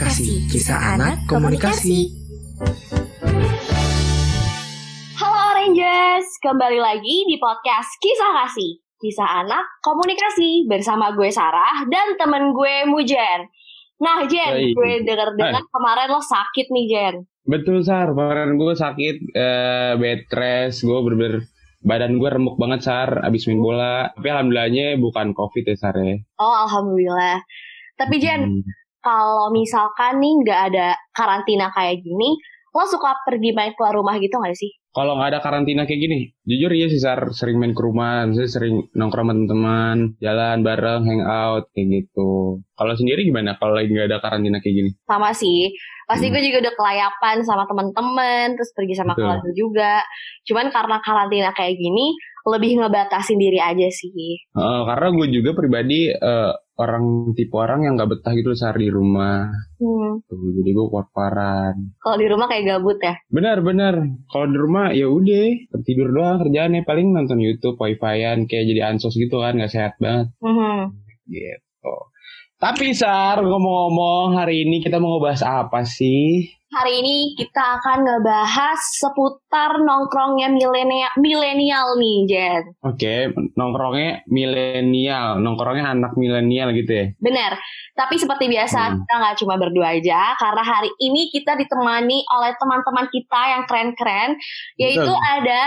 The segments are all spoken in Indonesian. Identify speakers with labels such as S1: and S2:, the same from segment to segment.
S1: Kasih, kisah anak komunikasi.
S2: Halo Oranges, kembali lagi di podcast Kisah Kasih. Kisah anak komunikasi bersama gue Sarah dan temen gue Mujen. Nah Jen,
S3: Baik.
S2: gue denger-dengar kemarin lo sakit nih Jen.
S3: Betul Sar, kemarin gue sakit eh, bed rest, gue bener-bener badan gue remuk banget Sar, abis main bola. Tapi alhamdulillahnya bukan covid ya Sar ya.
S2: Oh Alhamdulillah. Tapi Jen,
S3: Hmm.
S2: Kalau misalkan nih nggak ada karantina kayak gini, lo suka pergi main keluar rumah gitu gak sih?
S3: Kalau nggak ada karantina kayak gini, jujur iya sih Sar, sering main ke rumah, misalnya sering nongkrong sama teman-teman, jalan bareng, hangout, kayak gitu. Kalau sendiri gimana kalau lagi nggak ada karantina kayak gini?
S2: Sama sih. Pasti
S3: Hmm.
S2: gue juga udah kelayapan sama temen-temen, terus pergi sama
S3: Betul.
S2: keluarga juga. Cuman karena karantina kayak gini, lebih ngebatasin diri aja sih.
S3: Eh, karena gue juga pribadi eh, orang tipe orang yang nggak betah gitu Sar di rumah.
S2: Hmm.
S3: Tuh, jadi gue kuat-kuaran.
S2: Kalau di rumah kayak gabut ya.
S3: Benar benar. Kalau di rumah ya udah tidur doang kerjaannya paling nonton YouTube, wifi-an kayak jadi ansos gitu kan nggak sehat banget
S2: Mhm.
S3: gitu. Tapi Sar ngomong-ngomong hari ini kita mau ngebahas apa sih?
S2: Hari ini kita akan ngebahas seputar nongkrongnya milenial milenial nih, Jen.
S3: Oke, nongkrongnya milenial, nongkrongnya anak milenial gitu ya.
S2: Bener. Tapi seperti biasa,
S3: Hmm.
S2: kita nggak cuma berdua aja, karena hari ini kita ditemani oleh teman-teman kita yang keren-keren, yaitu
S3: Betul.
S2: ada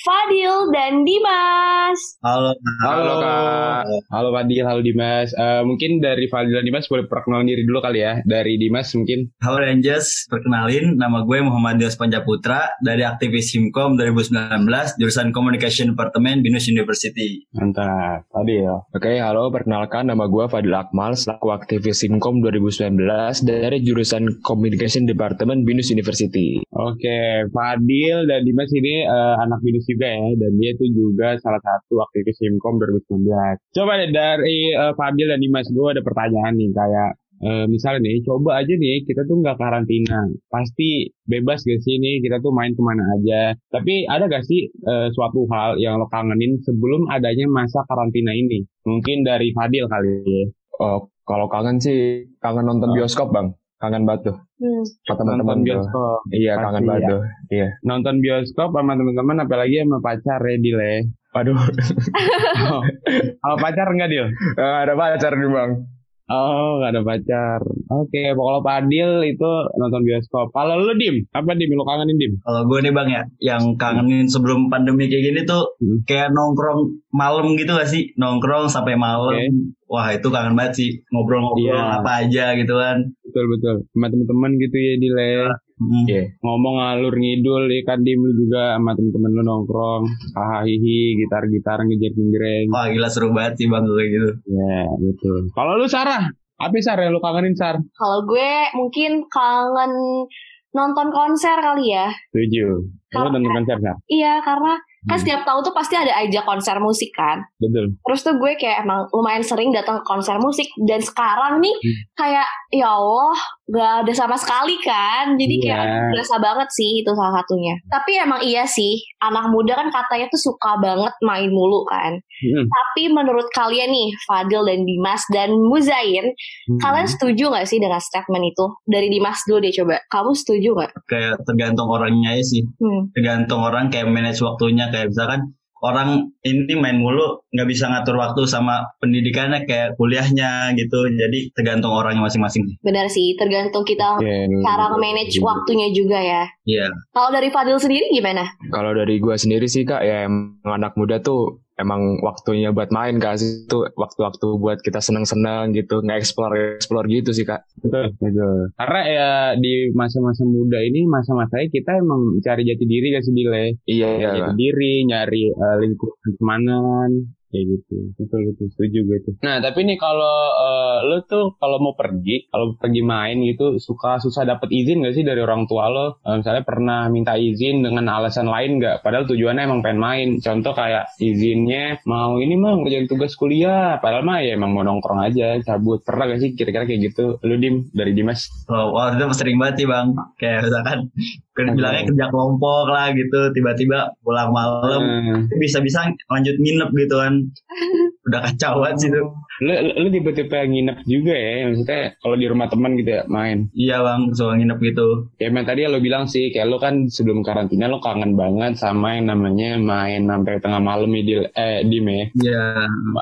S2: Fadil dan Dimas.
S4: Halo,
S3: Halo Kak. Halo Fadil, halo Dimas. Eh, mungkin dari Fadil dan Dimas boleh perkenalan diri dulu kali ya. Dari Dimas mungkin.
S4: Halo Rangers, perkenalin nama gue Muhammad Dias Pancaputra dari aktivis Himkom 2019 jurusan Communication Departemen Binus University.
S3: Mantap, Fadil.
S5: Oke, halo, perkenalkan nama gue Fadil Akmal, selaku aktivis Simkom 2019 dari jurusan Communication Department Binus University.
S3: Oke, Fadil dan Dimas ini eh, anak binus juga ya, dan dia itu juga salah satu aktivis Simkom 2019. Coba deh dari eh, Fadil dan Dimas, gue ada pertanyaan nih, kayak eh, misalnya nih, coba aja nih, kita tuh nggak karantina, pasti bebas gak sih nih, kita tuh main ke mana aja. Tapi ada gak sih eh, suatu hal yang lo kangenin sebelum adanya masa karantina ini? Mungkin dari Fadil kali ya.
S5: Oh, kalau kangen sih, kangen nonton
S3: Oh.
S5: bioskop bang. Kangen banget tuh.
S2: Hmm.
S5: Sama teman-teman
S3: Nonton
S5: tuh.
S3: bioskop.
S5: Iya,
S3: Pasti
S5: kangen banget
S3: ya.
S5: tuh. Iya.
S3: nonton bioskop sama teman-teman apalagi sama pacar ya Dil ya.
S5: Waduh,
S3: Oh, sama pacar enggak Dil?
S5: nggak ada pacar nih bang.
S3: Oh, nggak ada pacar. Oke, kalau Padil itu nonton bioskop. Kalau lu Dim, apa Dim? Lu kangenin Dim?
S4: Kalau gue nih bang ya, yang kangenin sebelum pandemi kayak gini tuh
S3: Hmm.
S4: kayak nongkrong malam gitu gak sih? Nongkrong sampai malam.
S3: Oke.
S4: Wah itu kangen banget sih, ngobrol-ngobrol
S3: Iya.
S4: apa aja gitu kan.
S3: Betul betul. Sama teman-teman gitu ya Dil ya.
S4: Hmm.
S5: Iya.
S3: Ngomong ngalur ngidul ya kan Dim lu juga sama teman-teman lu nongkrong. Hahaha gitar-gitar ngejer-ngejereng.
S4: Wah gila seru banget sih bang kayak gitu.
S3: Ya, betul. Kalau lu Sarah, apa Sar yang lu kangenin Sar?
S2: Kalau gue mungkin kangen nonton konser kali ya.
S3: Setuju. Lu
S2: Kalau-
S3: nonton konser Sar?
S2: Iya, karena kan
S3: Hmm.
S2: setiap tahun tuh pasti ada aja konser musik kan.
S3: Betul.
S2: Terus tuh gue kayak emang lumayan sering datang ke konser musik dan sekarang nih
S3: Hmm.
S2: kayak ya Allah gak ada sama sekali kan. Jadi
S3: Iya.
S2: kayak berasa banget sih itu salah satunya. Tapi emang iya sih anak muda kan katanya tuh suka banget main mulu kan.
S3: Hmm.
S2: Tapi menurut kalian nih Fadil dan Dimas dan Muzain,
S3: Hmm.
S2: kalian setuju gak sih dengan statement itu? Dari Dimas dulu deh coba. Kamu setuju gak?
S4: Kayak tergantung orangnya aja sih.
S2: Hmm.
S4: tergantung orang kayak manage waktunya kayak misalkan orang ini main mulu nggak bisa ngatur waktu sama pendidikannya kayak kuliahnya gitu jadi tergantung orangnya masing-masing
S2: Benar sih, tergantung kita
S3: Oke.
S2: cara manage waktunya juga ya.
S4: Iya
S2: Kalau dari Fadil sendiri gimana?
S5: Kalau dari gue sendiri sih kak, ya emang anak muda tuh emang waktunya buat main kak sih itu waktu-waktu buat kita seneng-seneng gitu nggak explore explore gitu sih kak
S3: Betul, betul. Karena ya di masa-masa muda ini masa-masanya kita emang cari jati diri gak sih Dile?
S5: iya iya
S3: jati diri, nyari eh, lingkungan kemanan, kayak gitu. Betul, betul. Setuju gue tuh. Nah, tapi nih kalau eh, lu tuh kalau mau pergi, kalau pergi main gitu, suka susah dapet izin gak sih dari orang tua lo? Eh, misalnya pernah minta izin dengan alasan lain gak? Padahal tujuannya emang pengen main. Contoh kayak izinnya mau ini mah ngerjain tugas kuliah. Padahal mah ya emang mau nongkrong aja, cabut. Pernah gak sih kira-kira kayak gitu? Lu Dim, dari Dimas?
S4: oh, wah itu sering banget sih bang kayak misalkan kerja bilangnya kerja kelompok lah gitu tiba-tiba pulang malam
S3: Hmm.
S4: bisa-bisa lanjut nginep gitu kan udah kacau banget sih tuh
S3: Lu, lu, lu tipe-tipe nginep juga ya, maksudnya kalau di rumah teman gitu ya main.
S4: iya bang suka nginep gitu
S3: Ya emang tadi lo bilang sih, kayak lo kan sebelum karantina lo kangen banget sama yang namanya main sampai tengah malam ya, di, eh, dim ya.
S4: iya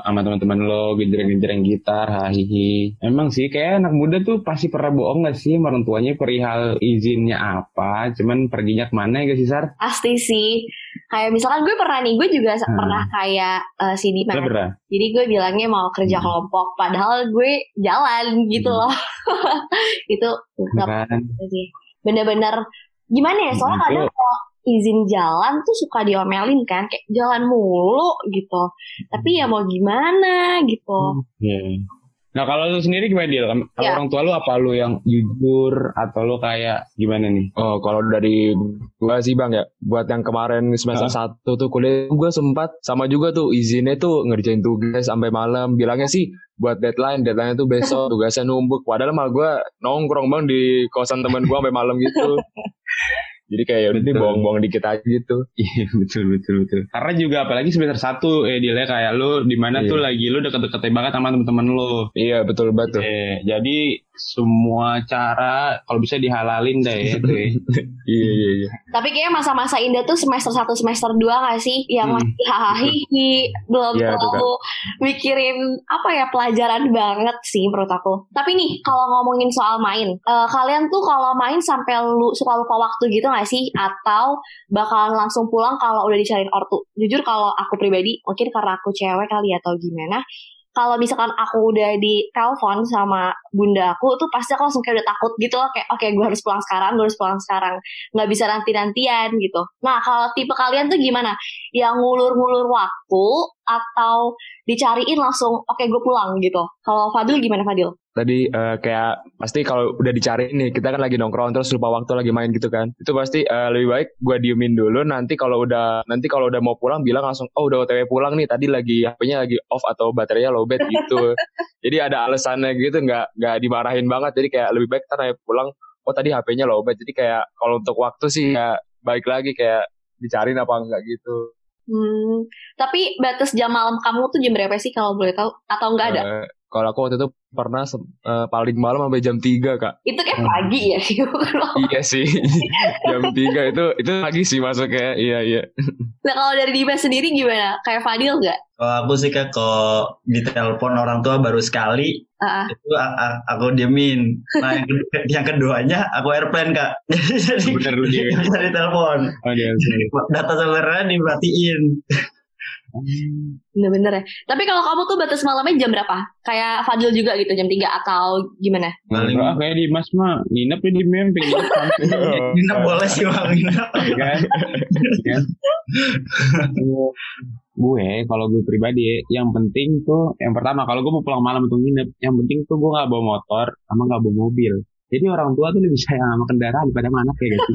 S3: sama teman-teman lo gejreng-gejreng gitar hahihi emang sih kayak anak muda tuh pasti pernah bohong gak sih orang tuanya perihal izinnya apa cuman perginya ke mana ya gak sih Sar?
S2: Pasti sih. Kayak misalkan gue pernah nih, gue juga
S3: Hmm.
S2: pernah kayak si Dimas.
S3: Lo pernah?
S2: Jadi gue bilangnya mau kerja
S3: Hmm.
S2: kelompok, padahal gue jalan gitu
S3: Hmm.
S2: loh. itu
S3: Kan?
S2: Bener-bener gimana ya? Soalnya
S3: Hmm,
S2: kadang kalau izin jalan tuh suka diomelin kan, kayak jalan mulu gitu. Tapi ya mau gimana gitu.
S3: Iya. Nah kalau lu sendiri gimana Dil? Kalau
S2: Ya.
S3: orang tua lu apa lu yang jujur atau lu kayak gimana nih?
S5: Oh, kalau dari gua sih Bang ya, buat yang kemarin semester
S3: Hah?
S5: 1 tuh kuliah gua sempat sama juga tuh izinnya tuh ngerjain tugas sampai malam. Bilangnya sih buat deadline, deadline tuh besok tugasnya numpuk. Padahal malah gua nongkrong Bang di kosan teman gua sampai malam gitu. Jadi kayak udah
S3: Betul.
S5: bohong-bohong dikit aja gitu.
S3: Iya betul betul betul. Karena juga apalagi semester satu eh Dil ya kayak lu di mana
S5: Iya.
S3: tuh lagi lu deket-deketnya banget sama temen-temen lu.
S5: Iya betul banget tuh.
S3: Eh, jadi semua cara kalau bisa dihalalin deh ya ya.
S5: Iya iya iya.
S2: Tapi kayaknya masa-masa indah tuh semester 1, semester 2 gak sih? Yang
S3: Hmm.
S2: masih hahaha, belum
S5: tuh,
S2: terlalu mikirin apa ya pelajaran banget sih menurut aku. Tapi nih kalau ngomongin soal main, eh, kalian tuh kalau main sampai lu suka lupa waktu gitu gak sih? Atau bakalan langsung pulang kalau udah dicariin ortu? Jujur kalau aku pribadi, mungkin karena aku cewek kali ya atau gimana. Kalau misalkan aku udah di telepon sama bunda aku tuh pasti aku langsung kayak udah takut gitu loh kayak oke gue harus pulang sekarang gue harus pulang sekarang nggak bisa nanti-nantian gitu. Nah kalau tipe kalian tuh gimana? Yang ngulur-ngulur waktu atau dicariin langsung oke gue pulang gitu? Kalau Fadil gimana Fadil?
S5: Tadi eh, kayak pasti kalau udah dicari nih, kita kan lagi nongkrong terus lupa waktu lagi main gitu kan. Itu pasti eh, lebih baik gua diemin dulu nanti kalau udah nanti kalau udah mau pulang bilang langsung oh udah OTW pulang nih tadi lagi HP-nya lagi off atau baterainya lowbat gitu. jadi ada alasannya gitu nggak nggak dimarahin banget. Jadi kayak lebih baik ntar pulang oh tadi HP-nya lowbat. Jadi kayak kalau untuk waktu sih ya baik lagi kayak dicariin apa enggak gitu.
S2: Hmm, tapi batas jam malam kamu tuh jam berapa sih kalau boleh tahu? Atau enggak ada?
S5: Eh, kalau aku waktu itu pernah eh, paling malam sampai jam 3 kak.
S2: Itu kayak pagi ya.
S5: iya sih jam 3 itu itu lagi sih masuknya iya iya
S2: nah kalau dari Dimas sendiri gimana? Kayak Fadil nggak?
S4: kalau aku sih kayak kalau ditelepon orang tua baru sekali
S2: Ah,
S4: itu aku diemin nah yang, kedua, yang keduanya aku airplane kak jadi
S3: Bener lu dia.
S4: nggak bisa ditelepon
S3: Oh, dia,
S4: data selulernya dimatiin
S2: bener-bener ya. Tapi kalau kamu tuh batas malamnya jam berapa? Kayak Fadil juga gitu jam 3 atau gimana?
S4: paling
S3: Enggak, kayak di Mas mah nginep ya di pengen nginep
S4: nginep boleh sih bang nginep
S3: ya kan? Ya kan? gue kalau gue pribadi ya, yang penting tuh yang pertama kalau gue mau pulang malam atau nginep yang penting tuh gue nggak bawa motor sama nggak bawa mobil jadi orang tua tuh lebih sayang sama kendaraan daripada sama anak ya gitu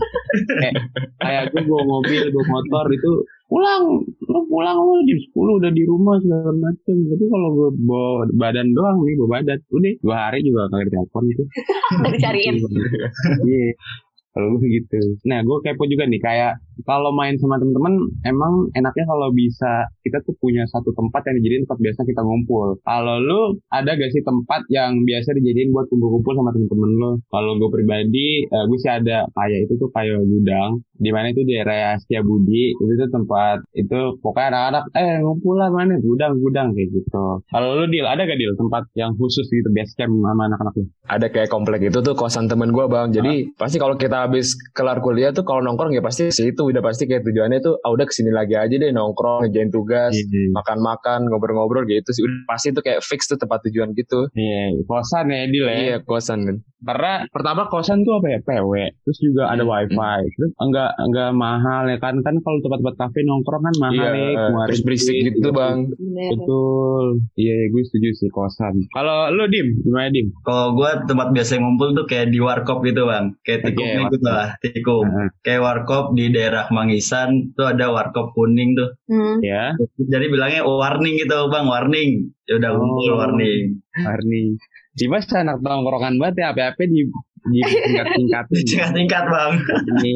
S3: kayak kayak gue bawa mobil bawa motor itu pulang lu pulang lu jam 10 udah di rumah segala macam tapi kalau gue bawa badan doang nih bawa badan udah dua hari juga kagak telepon itu
S2: dicariin.
S3: Iya. Kalau gue gitu. Nah, gue kepo juga nih kayak kalau main sama temen-temen emang enaknya kalau bisa kita tuh punya satu tempat yang dijadiin tempat biasa kita ngumpul. Kalau lu ada gak sih tempat yang biasa dijadiin buat kumpul-kumpul sama temen-temen lu? Kalau gue pribadi, eh, gue sih ada kayak itu tuh kayak gudang. Di mana itu di area Setiabudi. Itu tuh tempat itu pokoknya anak-anak eh ngumpul lah mana gudang-gudang kayak gitu. Kalau lu deal ada gak deal tempat yang khusus gitu camp sama anak-anak lu?
S5: ada kayak komplek itu tuh kosan temen gue bang jadi pasti kalau kita habis kelar kuliah tuh kalau nongkrong ya pasti sih itu udah pasti kayak tujuannya tuh ah udah ke sini lagi aja deh nongkrong ngejain tugas makan-makan ngobrol-ngobrol gitu sih. Udah pasti tuh kayak fix tuh tempat tujuan gitu.
S3: Iya, kosan ya deal ya.
S5: iya kosan kan
S3: Karena pertama kosan tuh apa ya PW, terus juga ada wifi, terus enggak enggak mahal ya kan kan kalau tempat-tempat kafe nongkrong kan mahal
S5: iya
S3: ya, keluarin
S5: terus berisik
S3: duit,
S5: gitu bang.
S2: Bener.
S3: Betul, iya gue setuju sih kosan. Kalau lu dim, gimana dim?
S4: kalau gue tempat biasa ngumpul tuh kayak di warkop gitu bang. Kayak
S3: Oke,
S4: tikum gitu lah tikum.
S3: Heeh.
S4: kayak warkop di daerah Mangisan tuh ada warkop kuning tuh
S2: Hmm.
S3: Ya,
S4: jadi bilangnya oh, warning gitu bang warning ya udah ngumpul
S3: Oh.
S4: warning
S3: Arni. Dimas anak tongkrongan banget ya, apa-apa di di tingkat-tingkatin.
S4: tingkat tingkat bang
S3: Ini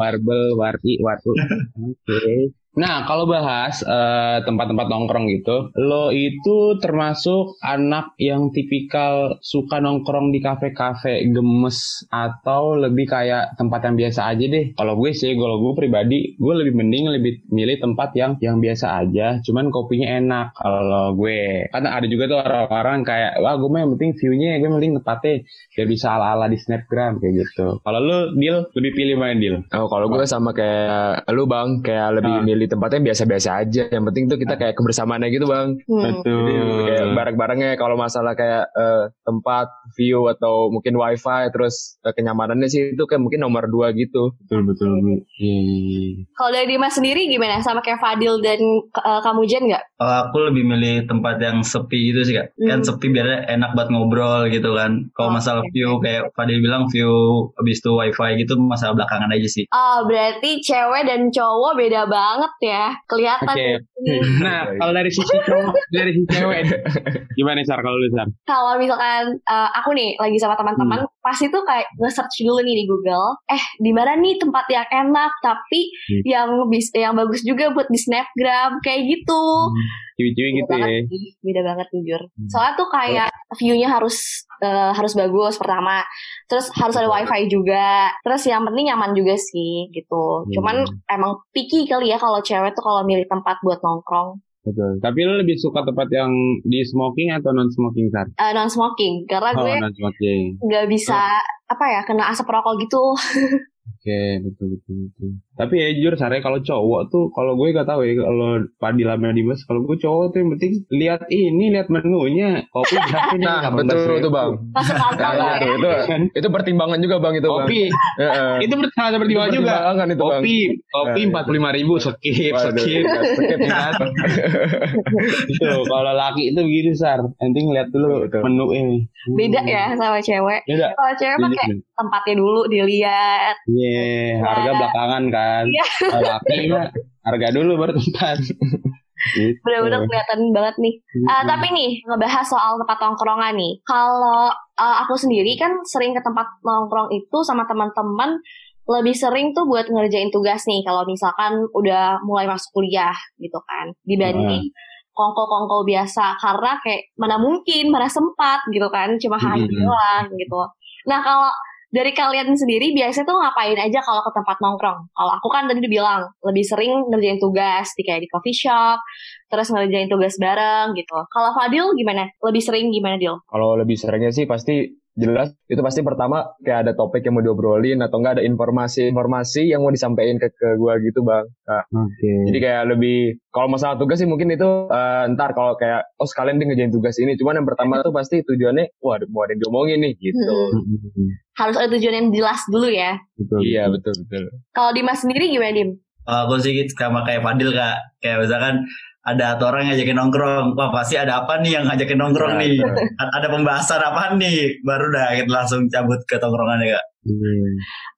S3: Warbel, Warti, Watu. Oke. Nah, kalau bahas eh, tempat-tempat nongkrong gitu, lo itu termasuk anak yang tipikal suka nongkrong di kafe-kafe gemes atau lebih kayak tempat yang biasa aja deh. Kalau gue sih, kalau gue pribadi, gue lebih mending lebih milih tempat yang yang biasa aja, cuman kopinya enak. Kalau gue, karena ada juga tuh orang-orang kayak, wah gue mah yang penting view-nya, gue mending tempatnya biar bisa ala-ala di snapgram kayak gitu. Kalau lo deal lebih pilih mana deal?
S5: Oh, kalau gue sama kayak lu bang, kayak lebih
S3: Ah.
S5: milih tempatnya yang biasa-biasa aja. Yang penting tuh kita kayak kebersamaannya gitu bang.
S2: Hmm.
S5: Jadi kayak bareng-barengnya kalau masalah kayak eh, tempat, view atau mungkin wifi terus eh, kenyamanannya sih itu kayak mungkin nomor dua gitu.
S3: Betul betul. Iya.
S2: Kalau dari Dimas sendiri gimana? Sama kayak Fadil dan uh, kamu Jen nggak?
S4: Kalau aku lebih milih tempat yang sepi gitu sih kak. Kan
S2: Hmm.
S4: sepi biar enak buat ngobrol gitu kan. Kalau
S2: Oke.
S4: masalah view kayak Fadil bilang view habis itu wifi gitu masalah belakangan aja sih.
S2: Oh, berarti cewek dan cowok beda banget ya. Kelihatan. Nih.
S3: Nah, kalau dari sisi cowok, dari sisi cewek, gimana Sar kalau lu Sar?
S2: Kalau misalkan uh, aku nih lagi sama teman-teman,
S3: Hmm.
S2: pasti tuh kayak nge-search dulu nih di Google. Eh, di mana nih tempat yang enak tapi
S3: Hmm.
S2: yang bis yang bagus juga buat di Snapgram kayak gitu.
S3: Ciwi-ciwi gitu ya.
S2: banget sih, beda banget jujur.
S3: Hmm.
S2: Soalnya tuh kayak view-nya harus eh, harus bagus pertama, terus harus ada wifi juga, terus yang penting nyaman juga sih gitu.
S3: Hmm.
S2: Cuman emang picky kali ya kalau cewek tuh kalau milih tempat buat nongkrong
S3: Betul. Tapi lu lebih suka tempat yang di smoking atau non smoking Sar?
S2: non smoking karena
S3: Oh,
S2: gue
S3: non smoking.
S2: nggak bisa apa ya kena asap rokok gitu.
S3: Oke, betul betul betul. Tapi ya jujur Sare kalau cowok tuh kalau gue gak tahu ya kalau Padil sama Dimas kalau gue cowok tuh yang penting lihat ini lihat menunya kopi berapa nih
S5: Nah,
S3: 18
S5: betul
S3: ribu.
S5: tuh bang.
S2: Masuk
S5: Nah,
S2: lah
S5: itu,
S2: ya.
S5: itu, itu pertimbangan juga bang itu bang.
S3: kopi
S5: Heeh.
S3: itu satu pertimbangan juga
S5: pertimbangan itu bang.
S3: kopi kopi
S5: Nah,
S3: empat puluh lima ribu skip
S5: Waduh,
S3: skip
S5: skip,
S3: Ya kan? itu kalau laki itu begitu sar penting lihat dulu
S5: Betul.
S3: menu ini
S2: Beda ya sama cewek.
S3: beda
S2: Kalau cewek pakai tempatnya dulu dilihat.
S3: Iya, harga
S2: Iya.
S3: belakangan kan.
S2: Iya.
S3: Kalau laki mah harga dulu baru tempat. Gitu.
S2: Bener-bener kelihatan banget nih. Ah, tapi nih ngebahas soal tempat nongkrongan nih. Kalau ah, aku sendiri kan sering ke tempat nongkrong itu sama teman-teman lebih sering tuh buat ngerjain tugas nih kalau misalkan udah mulai masuk kuliah gitu kan dibanding kongko-kongko biasa karena kayak mana mungkin mana sempat gitu kan cuma hari
S3: Mhm.
S2: doang gitu. Nah kalau dari kalian sendiri biasanya tuh ngapain aja kalau ke tempat nongkrong? Kalau aku kan tadi bilang lebih sering ngerjain tugas di kayak di coffee shop, terus ngerjain tugas bareng gitu. Kalau Fadil gimana? Lebih sering gimana Dil?
S5: Kalau lebih seringnya sih pasti jelas itu pasti pertama kayak ada topik yang mau diobrolin atau enggak ada informasi-informasi yang mau disampaikan ke, ke gua gitu bang. Nah,
S3: Oke.
S5: Jadi kayak lebih kalau masalah tugas sih mungkin itu eh, ntar kalau kayak oh sekalian dia ngerjain tugas ini. Cuman yang pertama tuh pasti tujuannya wah mau ada yang diomongin nih gitu.
S2: Hmm. Harus ada tujuan yang jelas dulu ya.
S3: Betul.
S5: Iya betul betul.
S2: Kalau Dimas sendiri gimana Dim?
S4: Kalau aku sih gitu, sama kayak Fadil kak, kayak misalkan ada satu orang ngajakin nongkrong, wah pasti ada apa nih yang ngajakin nongkrong
S5: Nah,
S4: nih,
S5: nah.
S4: A- ada pembahasan apa nih, baru dah kita langsung cabut ke tongkrongan ya kak.
S3: Iya.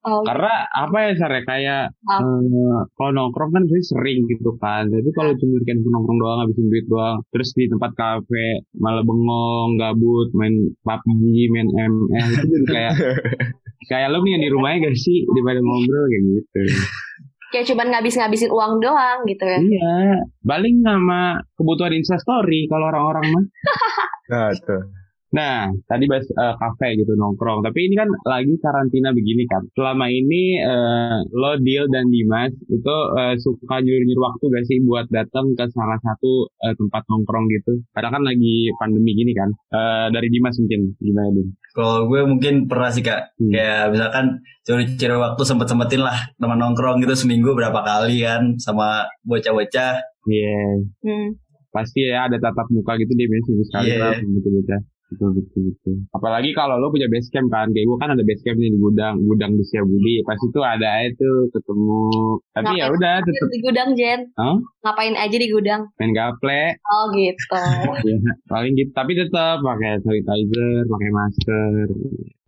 S2: Oh,
S3: Karena apa ya Sar ya, kayak
S2: Ah.
S3: eh, kalau nongkrong kan sih sering gitu kan. Jadi kalau cuma kan nongkrong doang habisin duit doang, terus di tempat kafe malah bengong, gabut, main PUBG, main ML itu jadi kayak kayak lo nih yang di rumahnya gak sih daripada ngobrol kayak gitu.
S2: Kayak cuman ngabis-ngabisin uang doang gitu ya.
S3: Iya, paling sama kebutuhan instastory kalau orang-orang mah.
S5: Nah tuh.
S3: Nah, tadi bahas eh, kafe gitu nongkrong. Tapi ini kan lagi karantina begini kan. Selama ini eh, lo Deal dan Dimas itu eh, suka nyuruh-nyuruh waktu gak sih buat datang ke salah satu eh, tempat nongkrong gitu? Karena kan lagi pandemi gini kan. Eh, dari Dimas mungkin gimana Dim?
S4: Kalau gue mungkin pernah sih kak,
S3: Hmm.
S4: kayak misalkan curi-curi waktu sempet-sempetin lah teman nongkrong gitu seminggu berapa kali kan sama bocah-bocah.
S3: Iya,
S2: Hmm.
S3: pasti ya ada tatap muka gitu dia biasanya sekali
S4: Iya.
S3: lah betul-betul. Betul, betul, betul. Apalagi kalau lo punya base camp kan, kayak gue kan ada base camp nih di gudang, gudang di Setiabudi. Pasti tuh ada aja tuh ketemu. Tapi ya udah
S2: aja
S3: tetep
S2: di gudang Jen?
S3: Hah?
S2: Ngapain aja di gudang?
S3: main gaple.
S2: Oh gitu.
S3: Ya, paling gitu. Tapi tetap pakai sanitizer, pakai masker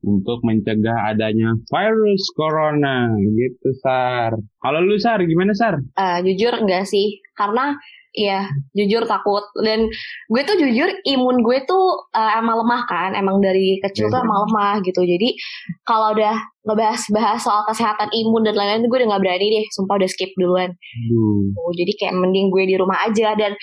S3: untuk mencegah adanya virus corona gitu Sar. Kalau lu Sar gimana Sar?
S2: Eh, jujur enggak sih, karena Iya, jujur takut. Dan gue tuh jujur imun gue tuh uh, emang lemah kan, emang dari kecil tuh
S3: Iya.
S2: emang lemah gitu. Jadi kalau udah ngebahas-bahas soal kesehatan imun dan lain-lain gue udah gak berani deh, sumpah udah skip duluan.
S3: Aduh.
S2: Oh, jadi kayak mending gue di rumah aja dan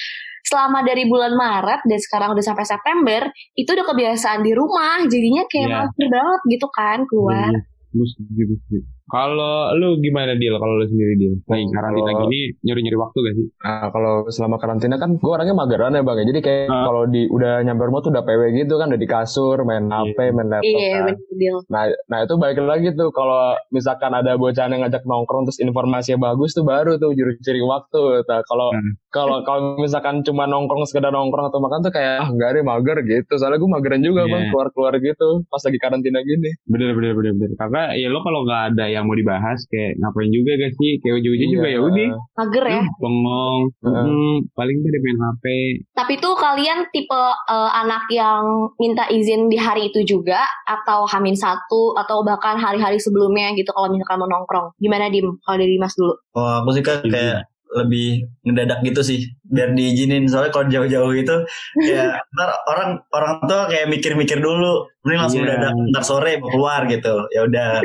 S2: selama dari bulan Maret dan sekarang udah sampai September itu udah kebiasaan di rumah jadinya kayak
S3: Iya.
S2: mager banget gitu kan keluar
S3: Iya, setuju. Kalau lu gimana deal? Kalau lu sendiri deal? Lagi
S5: Oh,
S3: karantina
S5: kalau-
S3: gini nyuri-nyuri waktu gak sih?
S5: Nah, kalau selama karantina kan gue orangnya mageran ya bang ya. Jadi kayak
S3: Ah.
S5: kalau di udah nyampe rumah tuh udah PW gitu kan, udah di kasur, main
S3: Iya.
S5: HP, main laptop
S2: iya
S5: kan.
S2: bener deal
S5: Nah, nah itu balik lagi tuh kalau misalkan ada bocah yang ngajak nongkrong terus informasinya bagus tuh baru tuh curi-curi waktu. Nah, kalau
S3: Hmm.
S5: kalau kalau misalkan cuma nongkrong sekedar nongkrong atau makan tuh kayak ah enggak deh mager gitu. Soalnya gue mageran juga
S3: Iya.
S5: bang keluar-keluar gitu pas lagi karantina gini.
S3: Bener bener bener bener. Karena ya lo kalau nggak ada yang mau dibahas kayak ngapain juga gak sih? Kayak ujung-ujung juga ya udah.
S2: mager ya
S3: Lu bengong,
S5: Heeh.
S3: hmm, paling tuh main HP.
S2: tapi tuh kalian tipe eh, anak yang minta izin di hari itu juga atau hamin satu atau bahkan hari-hari sebelumnya gitu kalau misalkan mau nongkrong gimana dim kalau dari Mas dulu
S4: Oh aku sih kan
S3: Iya.
S4: kayak lebih ngedadak gitu sih biar diizinin soalnya kalau jauh-jauh itu kayak ntar orang orang tua kayak mikir-mikir dulu mending langsung
S3: Iya.
S4: mendadak ntar sore mau keluar gitu ya udah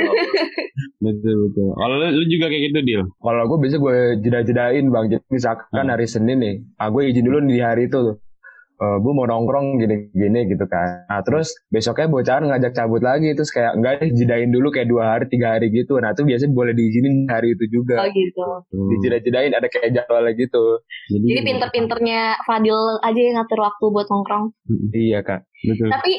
S3: Betul betul. Kalau lu, lu juga kayak gitu deal.
S5: Kalau gue biasa gue jeda-jedain bang. Jadi misalkan
S3: Hmm.
S5: hari Senin nih, ah gue izin dulu nih di hari itu. Eh gue mau nongkrong gini-gini gitu kan. Nah terus besoknya bocahan ngajak cabut lagi. Terus kayak enggak deh jedain dulu kayak dua hari, tiga hari gitu. Nah itu biasanya boleh diizinin hari itu
S2: oh
S5: juga.
S2: gitu
S3: Tuh.
S5: Dijeda-jedain ada kayak jadwalnya gitu.
S3: Jadi,
S2: jadi pinter-pinternya Fadil aja yang ngatur waktu buat nongkrong
S5: Iya kak.
S3: Betul.
S2: Tapi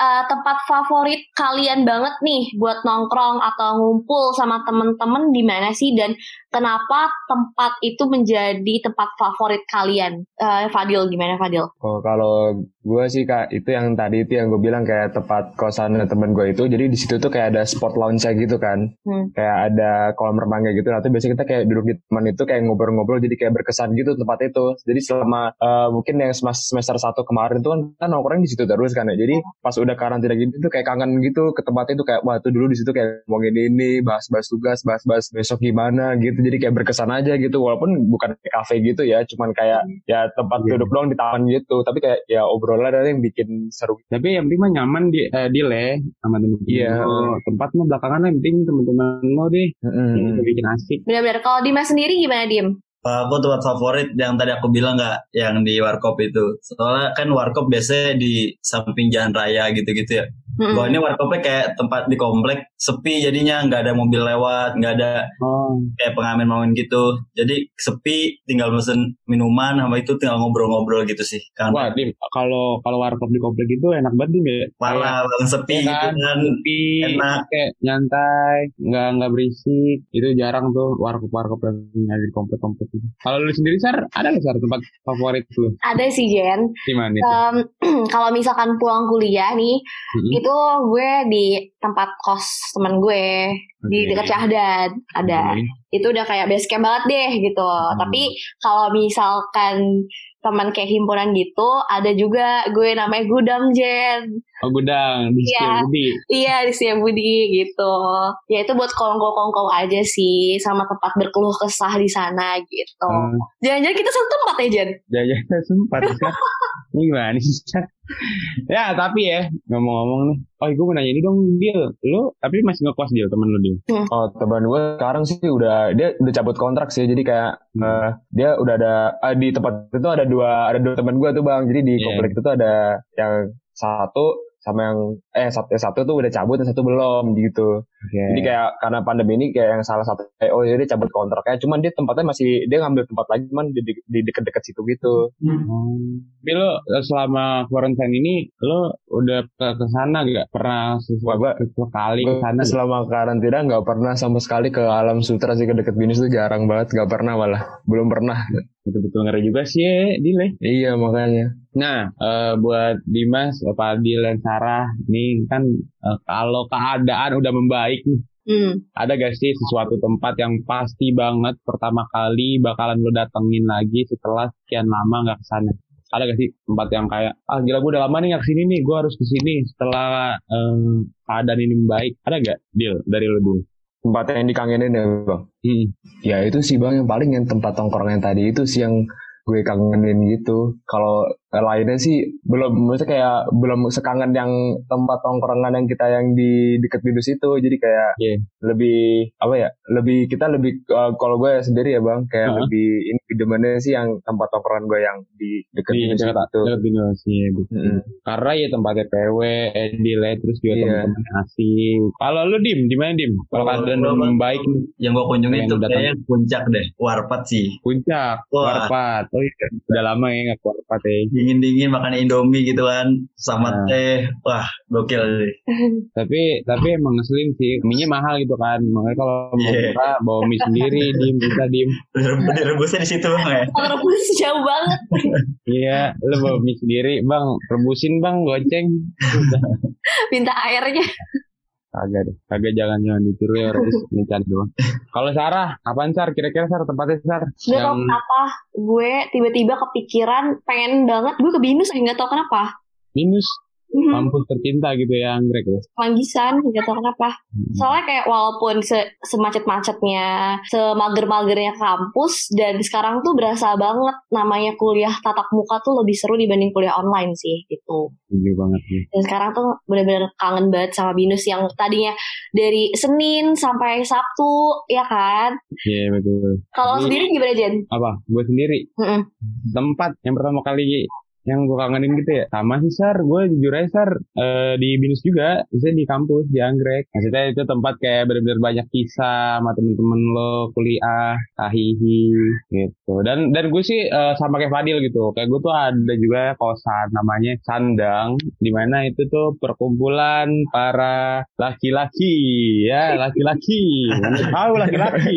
S2: eh, tempat favorit kalian banget nih buat nongkrong atau ngumpul sama temen-temen di mana sih dan kenapa tempat itu menjadi tempat favorit kalian? Eh, Fadil gimana Fadil?
S5: Oh, kalau gue sih kak itu yang tadi itu yang gue bilang kayak tempat kosan temen gue itu. Jadi di situ tuh kayak ada sport lounge gitu kan.
S2: Hmm.
S5: kayak ada kolam renang kayak gitu. Nah itu biasanya kita kayak duduk di teman itu kayak ngobrol-ngobrol jadi kayak berkesan gitu tempat itu. Jadi selama eh, mungkin yang semester satu kemarin tuh kan kan nongkrong di situ terus kan ya. Jadi pas udah karantina gitu tuh kayak kangen gitu ke tempat itu kayak wah tuh dulu di situ kayak ngomongin ini bahas-bahas tugas bahas-bahas besok gimana gitu jadi kayak berkesan aja gitu walaupun bukan kafe gitu ya cuman kayak ya tempat
S3: Iya.
S5: duduk doang di taman gitu tapi kayak ya obrolan ada yang bikin seru
S3: Tapi yang penting mah nyaman di eh, deal ya sama temen-temen.
S5: Iya.
S3: lo. Tempat mah belakangan yang penting temen-temen lo deh. Yang bikin asik.
S2: Benar-benar kalau Dimas sendiri gimana Dim?
S4: aku tempat favorit yang tadi aku bilang nggak yang di warkop itu soalnya kan warkop biasanya di samping jalan raya gitu-gitu ya
S2: Mm-mm.
S4: Kalau ini warkopnya kayak tempat di komplek sepi jadinya nggak ada mobil lewat nggak ada
S3: Oh,
S4: kayak pengamen pengamen gitu jadi sepi tinggal pesen minuman sama itu tinggal ngobrol-ngobrol gitu sih kan
S3: wah dim. Kalau kalau warkop di komplek itu enak banget dim ya.
S4: parah banget sepi
S3: Iya
S4: gitu
S3: kan,
S4: kan
S3: sepi,
S4: enak.
S3: kayak nyantai, nggak nggak berisik. Itu jarang tuh warkop-warkop yang ada di komplek-komplek itu. Kalau lu sendiri sar, ada nggak sar tempat favorit lu?
S2: Ada sih Jen.
S3: Di mana itu?
S2: Em, kalau misalkan pulang kuliah nih,
S3: Mm-mm.
S2: itu gue di tempat kos teman gue di
S3: Oke.
S2: dekat Syahdan ada.
S3: Oke.
S2: itu udah kayak base camp banget deh gitu.
S3: Hmm.
S2: Tapi kalau misalkan teman kayak himpunan gitu, ada juga gue namanya Gudang Jen.
S3: Oh gudang di
S2: Iya.
S3: Setiabudi.
S2: Iya di Budi gitu. Ya itu buat kongko-kongko aja sih sama tempat berkeluh kesah di sana gitu.
S3: Hmm.
S2: Jangan-jangan kita satu tempat ya Jen?
S3: Jajan sempat Sar. Ini gimana sih? Ya tapi ya ngomong-ngomong nih. Oh gue mau nanya ini dong Deal. Lu tapi masih ngekos Deal temen lu Deal.
S5: Oh teman gue sekarang sih udah dia udah cabut kontrak sih jadi kayak
S3: Hmm.
S5: eh, dia udah ada ah, di tempat itu ada dua ada dua teman gue tuh bang jadi di
S3: Iya.
S5: komplek itu tuh ada yang satu sama yang eh satu, satu tuh udah cabut yang satu belum gitu
S3: Oke.
S5: jadi kayak karena pandemi ini kayak yang salah satu kayak oh jadi cabut kontraknya cuman dia tempatnya masih dia ngambil tempat lagi cuman di, di- di deket-deket situ gitu
S3: Oh. Tapi lo eh, selama quarantine ini lo udah ke ke sana gak pernah sesuatu kali ke sana?
S5: selama karantina nggak pernah sama sekali ke alam sutra sih ke deket binus tuh jarang banget nggak pernah malah belum pernah
S3: Betul-betul ngeri juga sih ya, Dil ya.
S5: iya makanya
S3: Nah, eh, buat Dimas, Fadil, dan Sarah, nih kan eh, kalau keadaan udah membaik nih,
S2: Hmm.
S3: ada gak sih sesuatu tempat yang pasti banget pertama kali bakalan lo datengin lagi setelah sekian lama nggak ke sana? Ada gak sih tempat yang kayak, ah gila gue udah lama nih nggak ke sini nih, gue harus ke sini setelah eh, keadaan ini membaik. Ada gak, Deal, dari lo dulu?
S5: tempat yang dikangenin ya bang
S3: Hmm.
S5: Ya itu sih bang yang paling yang tempat tongkrong yang tadi itu sih yang gue kangenin gitu. Kalau lainnya sih belum maksudnya kayak belum sekangen yang tempat tongkrongan yang kita yang di deket binus itu. Jadi kayak
S3: Iya.
S5: lebih apa ya? Lebih kita lebih eh, kalau gue sendiri ya bang kayak
S3: Heeh.
S5: lebih ini demennya sih yang tempat tongkrongan gue yang di deket
S3: Di
S5: binus
S3: dekat
S5: itu.
S3: dekat binus iya, betul.
S5: Mm-mm.
S3: Karena ya tempatnya PW, Edile, terus juga
S5: Iya.
S3: teman-teman asing. Kalau lu dim, di mana dim? Kalau keadaan
S4: gua, Bang,
S3: baik
S4: Yang gue kunjungi
S3: datang.
S4: kayaknya puncak deh. Warpat sih.
S3: puncak,
S4: Wah.
S3: Warpat. Oh iya, udah lama ya nggak Warpat ya.
S4: Dingin-dingin makan Indomie gitu kan. Sama
S3: Nah.
S4: teh. Wah gokil sih.
S3: Tapi tapi emang ngeselin sih, mie mahal gitu kan. Makanya kalau mau murah bawa mie sendiri, dim kita dim.
S4: Direbus, direbusnya di situ bang ya.
S2: Rebus jauh banget.
S3: Iya, lu bawa mie sendiri, bang. Rebusin bang, goceng.
S2: Minta airnya.
S3: Kagak deh, kagak jangan jangan ditiru ya rebus ini cari doang. Kalau Sarah, kapan Sar? Kira-kira Sar tempatnya Sar?
S2: Gak tau kenapa gue tiba-tiba kepikiran pengen banget gue ke binus nggak tau kenapa.
S3: minus
S2: Mhm.
S3: kampus tercinta gitu ya anggrek ya.
S2: Manggisan nggak tau kenapa. Soalnya kayak walaupun se semacet-macetnya, semager-magernya kampus dan sekarang tuh berasa banget namanya kuliah tatap muka tuh lebih seru dibanding kuliah online sih gitu.
S3: Setuju banget nih.
S2: Dan sekarang tuh bener-bener kangen banget sama binus yang tadinya dari Senin sampai Sabtu ya kan.
S3: Iya betul.
S2: Kalau sendiri gimana Jen?
S3: Apa? Gue sendiri.
S2: Mm-mm.
S3: Tempat yang pertama kali yang gue kangenin gitu ya sama sih Sar. Gue jujur aja Sar eh, di binus juga bisa di kampus di anggrek. Maksudnya itu tempat kayak bener-bener banyak kisah sama temen-temen lo kuliah tahihi gitu. Dan dan gue sih eh, sama kayak Fadil gitu. Kayak gue tuh ada juga kosan namanya Sandang di mana itu tuh perkumpulan para laki-laki. Ya laki-laki. Tahu laki-laki?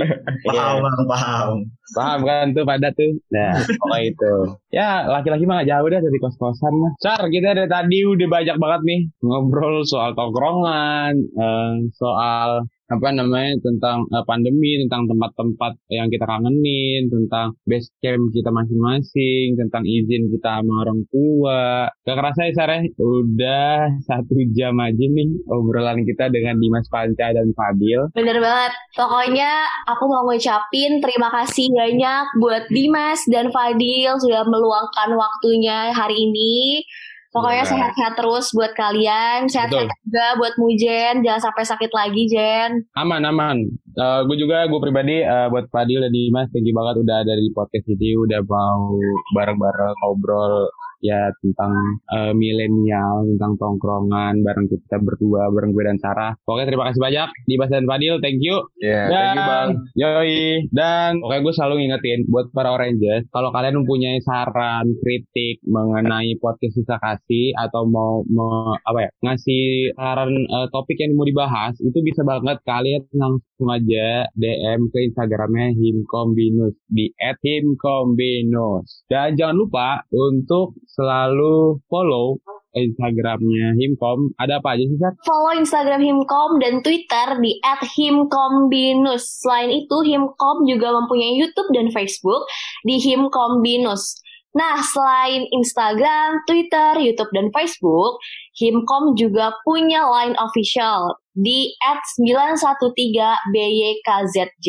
S4: Paham paham.
S3: Paham kan tuh pada tuh. Nah, pokoknya itu. Ya, laki-laki mah gak jauh dah dari kos-kosan mah. Sar, kita dari tadi udah banyak banget nih ngobrol soal tongkrongan, eh, soal apa namanya tentang eh, pandemi, tentang tempat-tempat yang kita kangenin, tentang base camp kita masing-masing, tentang izin kita sama orang tua. Gak kerasa ya Sar ya? Udah satu jam aja nih obrolan kita dengan Dimas Panca dan Fadil.
S2: Bener banget. Pokoknya aku mau ngucapin terima kasih banyak buat Dimas dan Fadil sudah meluangkan waktunya hari ini. Pokoknya
S5: Iya.
S2: sehat-sehat terus buat kalian. Sehat-sehat
S3: Betul.
S2: juga buat Mujen. Jangan sampai sakit lagi, Jen.
S3: aman aman gue juga gue pribadi eh, buat Fadil dan Dimas thank you banget udah ada di podcast ini udah mau bareng-bareng ngobrol ya tentang eh, milenial tentang tongkrongan bareng kita berdua bareng gue dan Sarah pokoknya terima kasih banyak Dimas dan Fadil thank you
S5: Ya, thank you bang.
S3: Yoi. Dan pokoknya gue selalu ngingetin buat para Oranges, kalau kalian mempunyai saran, kritik mengenai podcast Sisa Kasih atau mau, mau apa ya ngasih saran eh, topik yang mau dibahas, itu bisa banget kalian langsung aja DM ke Instagramnya Himkombinus di @himkombinus. Dan jangan lupa untuk selalu follow Instagramnya Himkom. Ada apa aja sih, Sar?
S2: Follow Instagram Himkom dan Twitter di @himkombinus. Selain itu, Himkom juga mempunyai YouTube dan Facebook di Himkombinus. Nah, selain Instagram, Twitter, YouTube, dan Facebook, Himkom juga punya line official di @913BYKZJ.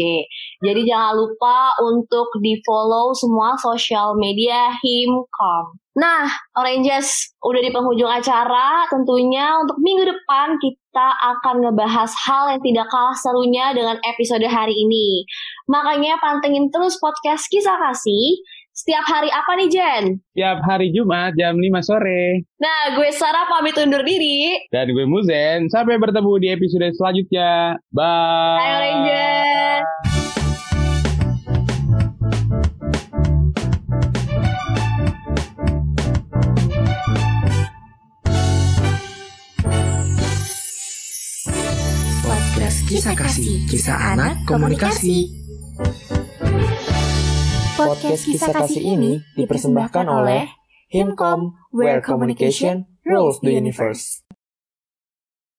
S2: Jadi jangan lupa untuk di-follow semua sosial media Himkom. Nah, Oranges, udah di penghujung acara. Tentunya untuk minggu depan kita akan ngebahas hal yang tidak kalah serunya dengan episode hari ini. Makanya pantengin terus podcast Kisah Kasih. Setiap hari apa nih, Jen?
S3: Tiap hari Jumat jam 5 sore.
S2: Nah, gue Sarah pamit undur diri.
S3: Dan gue Muzen. Sampai bertemu di episode selanjutnya. Bye.
S2: Bye, Oranges.
S1: Podcast Kisah Kasih, Kisah Anak Komunikasi.
S6: Podcast kisah kasih ini dipersembahkan oleh Himkom, where communication rules the universe.